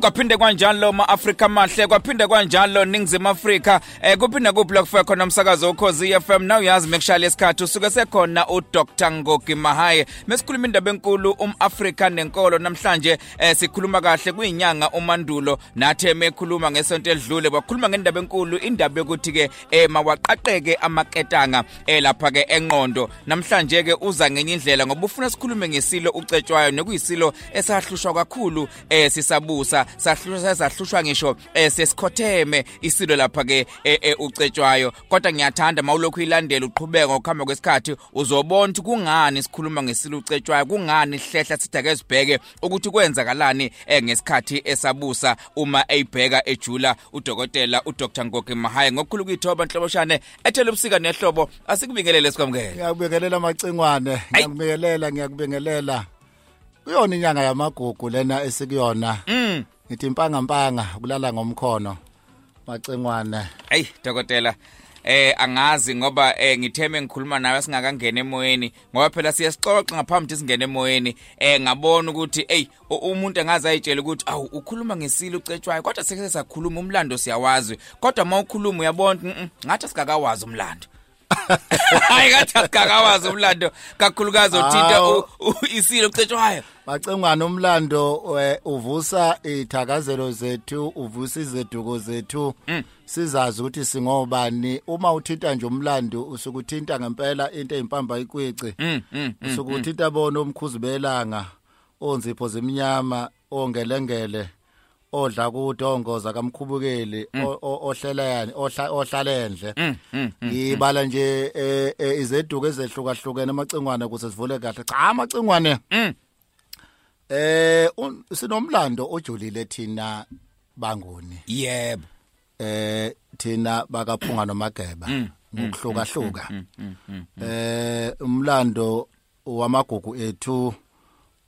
kwaphinde kanjalo ma-afrika mahle kwaphinde kanjalo ningizimu afrika. Eh kuphinde kuphila kufika khona umsakazo ukhozi FM now uyazi mekushaya lesikhathi usuke sekhona uDr. Ngogi Mahaye. Mesikhuluma indaba enkulu umAfrika nenkolo. Namhlanje eh sikhuluma kahle kuyinyanga umandulo. Nathi emekhuluma ngesonto edlule bakhuluma ngendaba enkulu indaba yokuthi ke eh mawaqaqeke amaketanga eh lapha ke enqondo namhlanje ke uza ngenye indlela ngoba ufuna sikhulume ngesilo ucetshwayo nekuyisilo esahlushwa kakhulu eh sisabusa. Sahlushwa sahlushwa ngisho eh sesikhotheme isilo lapha ke eh, eh, ucetshwayo. Kodwa ngiyathanda mawulokhu ilandela uqhubeka ngokuhamba kwesikhathi uzobona ukuthi kungani sikhuluma ngesilo ucetshwayo kungani sihlehla sithake sibheke ukuthi kwenzakalani eh, ngesikhathi esabusa uma eyibheka ejula udokotela uDr Ngogi Mahaye. Ngokukhulu kuyithoba nhloboshane ethele ubusika nehlobo asikubingelele sikwamukele. Ngiyakubingelela amacingwane ngiyakubingelela ngiyakubingelela. Kuyona inyanga yamagugu lena esikuyona. Mm. Ngithi impanga mpanga kulala ngomkhono macingwane Hey dokotela eh angazi ngoba eh ngitheme ngikhuluma nawe singakangena emoyeni ngoba phela siyasixoxa ngaphambi ukuthi singene emoyeni. Eh ngabona ukuthi hey u- umuntu engaze ayitshela ukuthi awu ukhuluma ngesilo ucetshwayo kodwa seke sakhuluma umlando siyawazi kodwa mawukhuluma uyabona "Mm, mm, ngathi sikakawazi umlando. hayi ngathi sikakawazi umlando. Kakhulukazi othinta isilo ucetshwayo macingwane umlando eh, uvusa ithakazelo zethu uvusa izeduko zethu. Sizazi ukuthi singobani. Uma uthinta nje umlando usukuthinta ngempela into ezimpamba ikwici mm mm mm. usukuthinta bona umkhuzi belanga onzipho zeminyama ongelengele. Odla kude ongoza kamkhubukeli o- o- ohlela yani ohla- ohlalendle Mm, mm, mm. ngibala nje eh, eh, izeduko ezehlukahlukene amacingwane ukuze sivule kahle. Cha amacingwane Mm. eh sinomlando ojulile thina bangoni yebo. Eh thina bakaphunga nomageba. Mm, ngokuhlukahluka. mm, mm, mm. eh umlando wamagugu ethu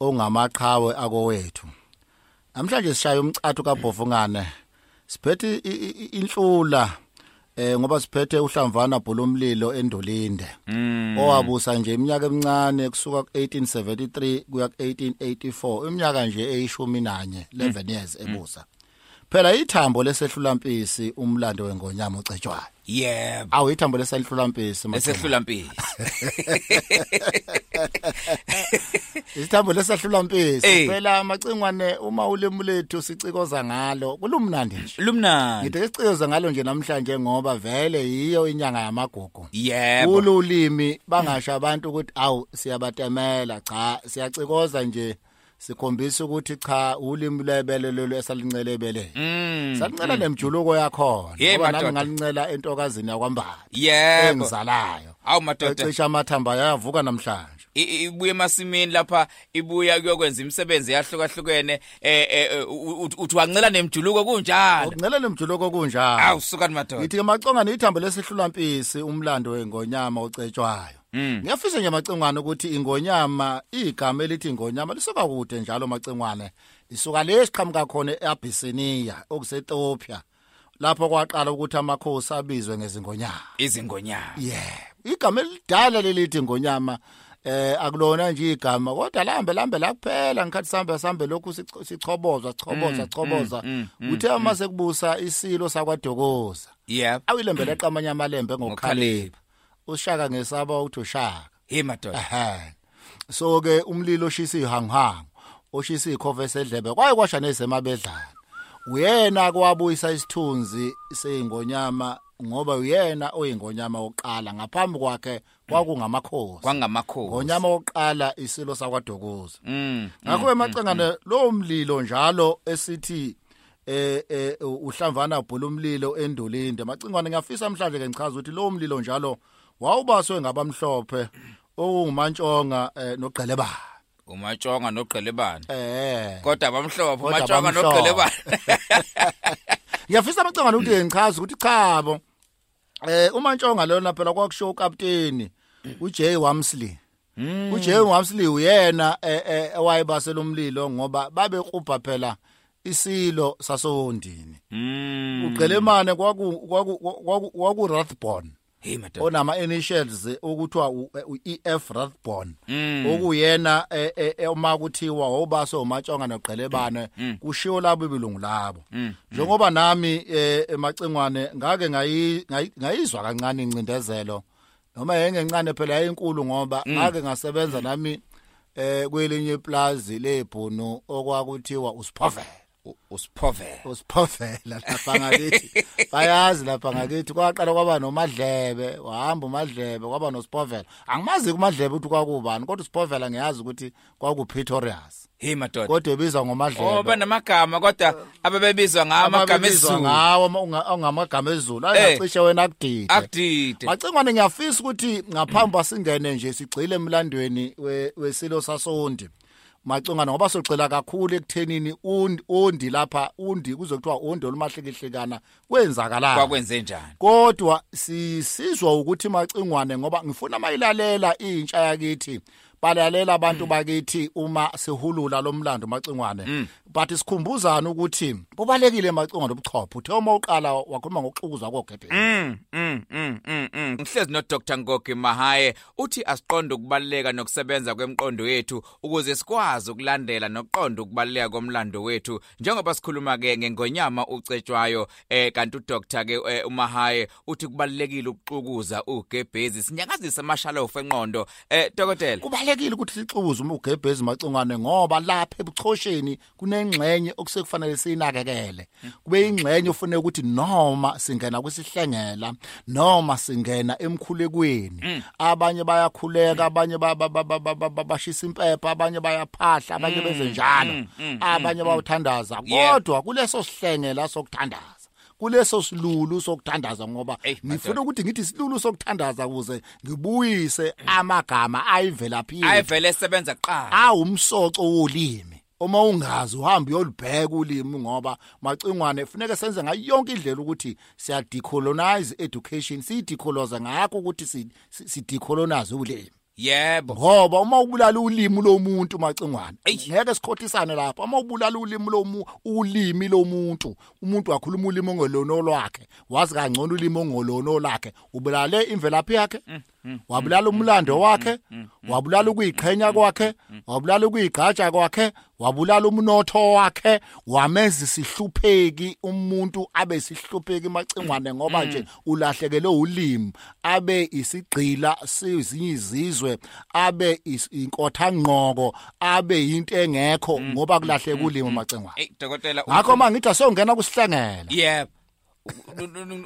ongamaqhawe akowethu. Namhlanje sishaya umcathu kabhovungane siphethe inhlula eh ngoba siphethe uhlamvana bholomlilo endolinde. Mm. owabusa nje iminyaka emincane kusuka ku1873 kuya ku1884 iminyaka nje eyishumi nanye 11 years ebusa. Phela ithambo lesehlulampisi umlando wengonyama ocetshwayo yebo. Awu ithambo lesehlulampisi esehlula mpisi isithambo lesehlulampisi Eh. phela amacingwane uma ulimi lethu sicikoza ngalo kulumnandi nje. Lumnandi. Ngithe sicikoza ngalo nje namhlanje ngoba vele yiyo inyanga yamagugu. Yebo. Ululimi bangasho abantu ukuthi awu siyabatemela cha siyacikoza nje. Sikhombisa ukuthi cha ulimi lebele lelo esalincele ebeleni Mm. salincela nemjuluko yakhona. Ye, ngoba nami ngalincela entokazini yakwambala yebo. Engizalayo. Awu madoda. Ecisha amathamba yavuka namhlanje. Ibuye emasimini lapha ibuya kuyokwenza imisebenzi yahlukahlukene eh eh, u- uthi wancela nemjuluko kunjalo? Ukuncela nemjuluko kunjalo. Awu sukani madoda. Ngithi maconga nithambo lesihlulampisi umlando wengonyama ocetshwayo. Mm. ngiyafisa nje macengwane ukuthi ingonyama igama elithi ingonyama lisuka kude njalo macengwane lisuka lesiqhamuka khona eAbyssinia okuseEthiopia lapho kwaqala ukuthi amakhosi abizwe ngezingonyama. Izingonyama. Yeah. Igama elidala lelithi ingonyama eh akulona nje igama kodwa lambe lambe lakuphela ngikhathi sambe sambe lokhu sich- sichobozwa sichoboza sichoboza mm, mm, uthe uma sekubusa isilo sakwaDokoza yebo awilembe leqamanya amalembe ngokukhalipha ushaka ngesaba uthi ushaka. Hey madoda. So ke umlilo oshisa ihanguhangu oshisa ikhove sedlebe kwaye kwasha nezemabedlana. Uyena kwabuyisa isithunzi seyingonyama ngoba uyena oyingonyama oqala ngaphambi kwakhe kwakungamakhosi. Kwangamakhosi ngonyama oqala isilo sakwaDokoza. Mm ngakho emacengane lo mlilo njalo esithi eh eh uhlamvana bhula umlilo endolinde macingwane ngiyafisa namhlanje ke ngichaza ukuthi lo mlilo njalo wawubaswe ngabamhlophe okungumantshonga eh, nogqelebana umatshonga nogqelebane eh kodwa bamhlophe Kodwa umatshonga bamhlophe. nogqelebane ngiyafisa amacingane ukuthi ngichaza ukuthi chabo eh umantshonga lona phela kwakusho ukapteni uJay Wamsley uJay Wamsley uyena eh, eh, owayebasela umlilo ngoba babe kubha phela isilo sasondini mm uqelemane kwaku kwaku kwaku- kwaku Rathbone hey madoda. Onama initials ukuthiwa uEF Rathbone. Okuyena eh, eh, eh, uma kuthiwa obaso umatshonga noqelebane kushiwo labo ibilungu labo. Njengoba nami eh, emacingwane ngake ngayi- ngayi- ngayizwa kancane incindezelo noma yengencane phela yayinkulu ngoba ngake ngasebenza nami eh kwelinye iplazi lebhunu okwakuthiwa usiphovela. U- usiphovela usiphovela lapha ngakithi. Bayazi lapha ngakithi kwaqala kwaba nomadlebe wahamba umadlebe kwaba nosiphovela. Angimazi kumadlebe ukuthi kwakubani kodwa usiphovela ngiyazi ukuthi kwakuPretorius hey madoda. Kodwa ebizwa ngomadlebe. Oh banamagama kodwa ababebizwa ngawo amagama esizulu ngawo ongamagama ezulu. Eh. ayicishe wena akudide. Akudide. Macingwane ngiyafisa ukuthi ngaphambi asingene nje sigcile emlandweni we- wesilo sasondi. Macingwane ngoba sogcila kakhulu ekuthenini undi undi lapha undi kuzokuthiwa undi olumahlikihlikana kwenzakalala. kwakwenze njani Kodwa sisizwa ukuthi macingwane ngoba ngifuna mayilalela intsha yakithi balalela abantu bakithi uma sihulula lomlando macingwane. But sikhumbuzana ukuthi kubalekile macingwane ubuchopho? Uthe uma uqala wakhuluma ngokuxukuza kogebhe Mm, mm, mm, mm, mm. Ngihlezi no Dr Ngogi Mahaye uthi asiqonde ukubaleka nokusebenza kwemqondo yethu ukuze sikwazi ukulandela nokuqonda ukubaleka komlando wethu njengoba sikhuluma ke ngengonyama ucetshwayo eh kanti uDr. ke eh, uMahaye uthi kubalekile ukuxukuza ugebhezi sinyakazisa amashalofu enqondo. Eh dokotela. Kubalekile ukuthi sixuze uma ugebhezi macungane ngoba lapha ebuchosheni kunengxenye okusekufanele siyinakekele. Kube ingxenye ofanele ukuthi noma singena kwisihlengela noma singena emkhulekweni abanye bayakhuleka abanye ba- ba- ba- ba- ba- ba- ba- bashisa impepha abanye bayaphahla abanye benze njalo abanye bawuthandaza Yeah. kodwa kuleso sihlengela sokuthandaza. Kuleso silulu sokuthandaza ngoba ngifuna ukuthi ngithi silulu sokuthandaza ukuze ngibuyise amagama ayivelaphi ayivele esebenza kuqala awumsoco wolimi uma ungazi uhamba uyolibheka ulimi ngoba macingwane funeka senze ngayo yonke indlela ukuthi siya decolonize education siyidecolonize ngakho ukuthi si si- si decolonize ulimi yebo. Ngoba uma ubulala ulimi lomuntu macingwane ngeke sikhothisane lapha uma ubulala ulimi lomu ulimi lomuntu umuntu wakhuluma ulimi ongolona lwakhe wazi kangcono ulimi ongolona lakhe ubulale imvelaphi yakhe? Wabulala umlando wakhe wabulala ukuyiqhenya kwakhe wabulala ukuyigqatsha kwakhe wabulala umnotho wakhe. Wamenza isihlupheki umuntu abe isihlupheki macingwane ngoba nje ulahlekele ulimi. Abe isigqila sezinye izizwe abe inkotha ngqoko abe into engekho ngoba kulahleka ulimi macingwane. Ngakho mangithi asongena kusihlengela Yebo.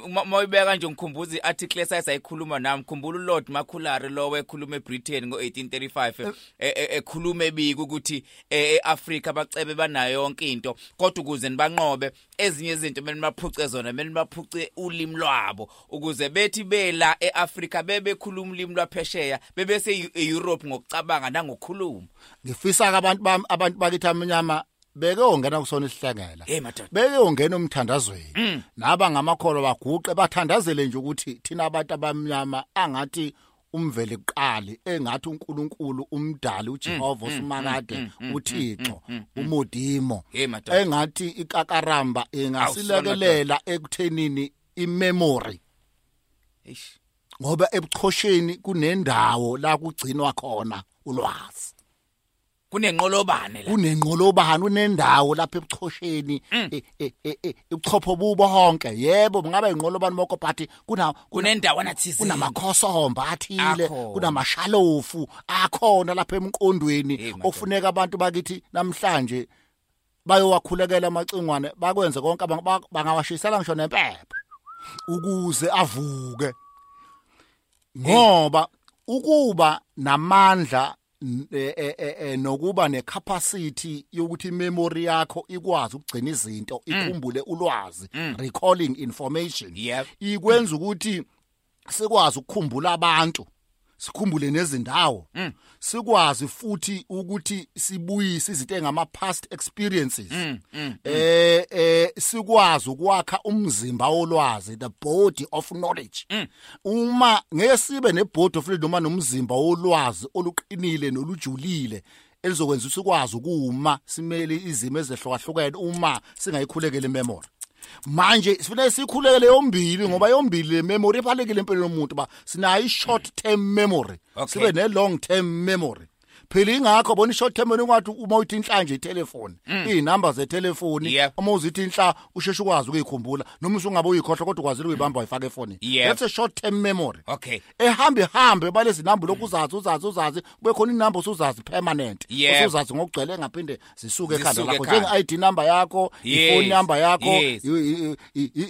Uma uyibeka nje ngikhumbuza iarticle esayikhuluma nami khumbula uLord Maculare lo wekhuluma eBritain ngo1835 e- e- ekhuluma ebika ukuthi e- eAfrica bacebe banayo yonke into. Kodwa ukuze nibanqobe ezinye izinto kumele baphuce zona kumele baphuce ulimi lwabo. Ukuze bethi bela eAfrica bebekhuluma ulimi lwaphesheya bebese eEurope ngokucabanga nangokukhuluma. Ngifisa ke abantu bami abantu bakithi amnyama beke ongena kusona madoda. Beke ongena umthandazweni. Naba ngamakholo baguqe bathandazele nje ukuthi thina abantu abamnyama angathi umvele kuqali engathi uNkulunkulu umdali uJehova usimakade uThixo umodimo engathi ikakaramba ingasilekelela ekuthenini imemory. Ngoba ebuchosheni kunendawo la kugcinwa khona ulwazi. Kunenqolobane la. Kunenqolobani unendawo lapha ebuchosheni e- e- e- e- ubuchopho bubo honke. Yebo ngabe inqolobani moko but kuna kunendawo nathizini kunamakhosomba athile kunamashalofu akhona lapha emqondweni okufuneka abantu bakithi namhlanje bayowakhulekela amacingwane bakwenze konke bangawashisela ngisho nempepha ukuze avuke. Ngoba ukuba namandla eh, eh, eh, nokuba necapacity yokuthi memory yakho ikwazi ukugcina izinto ikhumbule ulwazi recalling information ikwenza ukuthi sikwazi ukukhumbula abantu. Sikhumbule nezindawo. Sikwazi futhi ukuthi sibuyise izinto engama past experiences. Eh eh sikwazi ukwakha umzimba wolwazi the body of knowledge. Uma ngeke sibe ne body of knowledge noma nomzimba wolwazi oluqinile nolujulile elizokwenza sikwazi ukuma simele izimo ezehlukahlukene uma singayikhulekele memory. Manje sifanele sikhulekele yombili ngoba yombili le memory ephalekile empilweni yomuntu ba sinayo i-short term memory Okay. sibe ne-long term memory phela ingakho bona i-short term memory ungathi uma uthi inhlanje itelefoni iy'namba zetelefoni uma uzithi inhla usheshe ukwazi ukuyikhumbula noma usungabe uyikhohlwa kodwa ukwazile ukuyibamba wayifaka efonini that's a short term memory. Okay. Ehambe hambe balezi namba lokhu uzazi uzazi uzazi kube khona inamba usuzazi permanent usuzazi ngokugcwele ngaphinde zisuke ekhanda lakho ekhanda. njenge ID number yakho Yes. ifone number yakho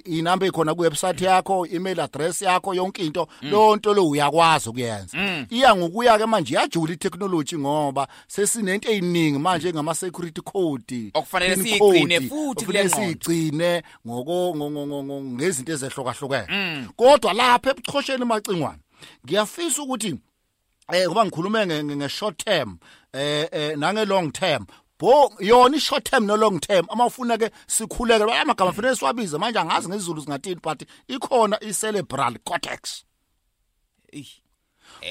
inamba ekhona ku website yakho email address yakho yonke into. Lonto lo uyakwazi ukuyenza. Iya ngokuya ke manje yajula itechnology ngoba sesinento eziningi manje ngama security code. Okufanele siyigcine futhi kule ngqondo. sigcine ngoko ngo- ngo- ngo- ngo- ngezinto ezehlukahlukene kodwa lapha ebuchosheni macingwane ngiyafisa ukuthi eh ngoba ngikhulume nge- short term eh eh nange long term bo yona i short term no long term ama ufuna ke sikhuleke amagama fanele siwabize manje angazi ngezulu singathini but ikhona i cerebral cortex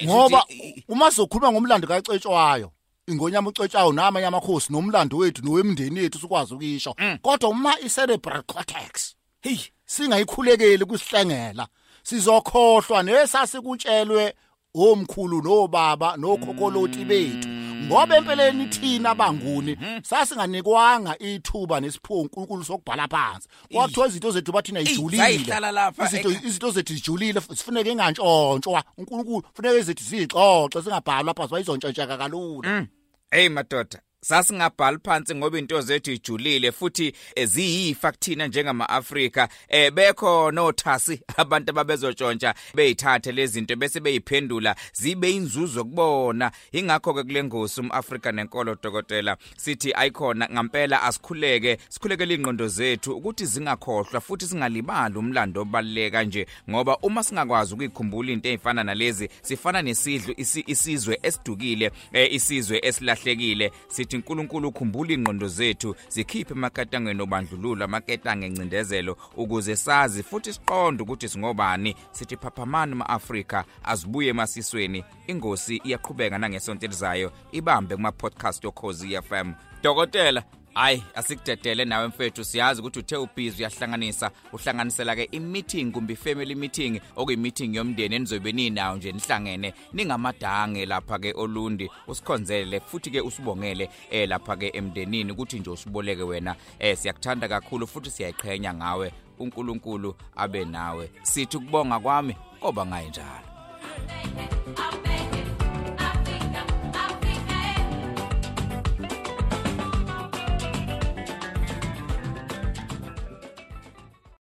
ngoba futhi, uma sokhuluma ngomlando kacetshwayo ingonyama ucetshayo namanye amakhosi nomlando wethu nowemndeni yethu sikwazi ukisho kodwa uma i cerebral cortex hey. singayikhulekeli kusihlengela sizokhohlwa nesasikutshelwe omkhulu nobaba nokhokoloti bethu. Ngoba empeleni thina banguni sasinganikwanga ithuba nesipho uNkulunkulu sokubhala phansi. Kwathiwa izinto zethu bathina ijulile izinto izinto zethu zijulile sifuneke ingantshontshwa uNkulunkulu funeke izethu zixoxe singabhalwa phansi bayizontshontsha kalula. Hey madoda. Sasingabhali phansi ngoba into zethu ijulile futhi eh, ziyifa kuthina njengama-Afrika. Eh bekho nothasi abantu ababezotshontsha beyithathe lezi zinto bese beyiphendula zibe inzuzo kubona. Ingakho ke kule ngosi umAfrika nenkolo dokotela sithi ayikhona ngampela asikhuleke sikhulekele ingqondo zethu ukuthi zingakhohlwa futhi singalibali umlando obaleka nje ngoba uma singakwazi ukuyikhumbula into ezifana nalezi sifana nesidlu isi- isizwe esidukile eh, isizwe esilahlekile. Sithi uNkulunkulu ukhumbula ingqondo zethu zikhiphe emaketangeni obandlululo amaketanga encindezelo ukuze sazi futhi siqonde ukuthi singobani. Sithi phaphamani ma-Afrika azibuye emasisweni. Ingosi iyaqhubeka nangesonto elizayo ibambe kuma podcast yokhozi FM dokotela Hayi asikudedele nawe mfethu. Siyazi ukuthi uthe ubhizi uyahlanganisa. Uhlanganisela ke i-meeting kumbe i-family meeting okuyi-meeting yomndeni enizobe ninawo nje nihlangene. Ningamadange lapha ke olundi. Usikhonzele futhi ke usibongele eh lapha ke emndenini ukuthi nje usiboleke wena. Eh siyakuthanda kakhulu futhi siyayiqhenya ngawe. uNkulunkulu abe nawe. Sithi ukubonga kwami koba ngayenjalo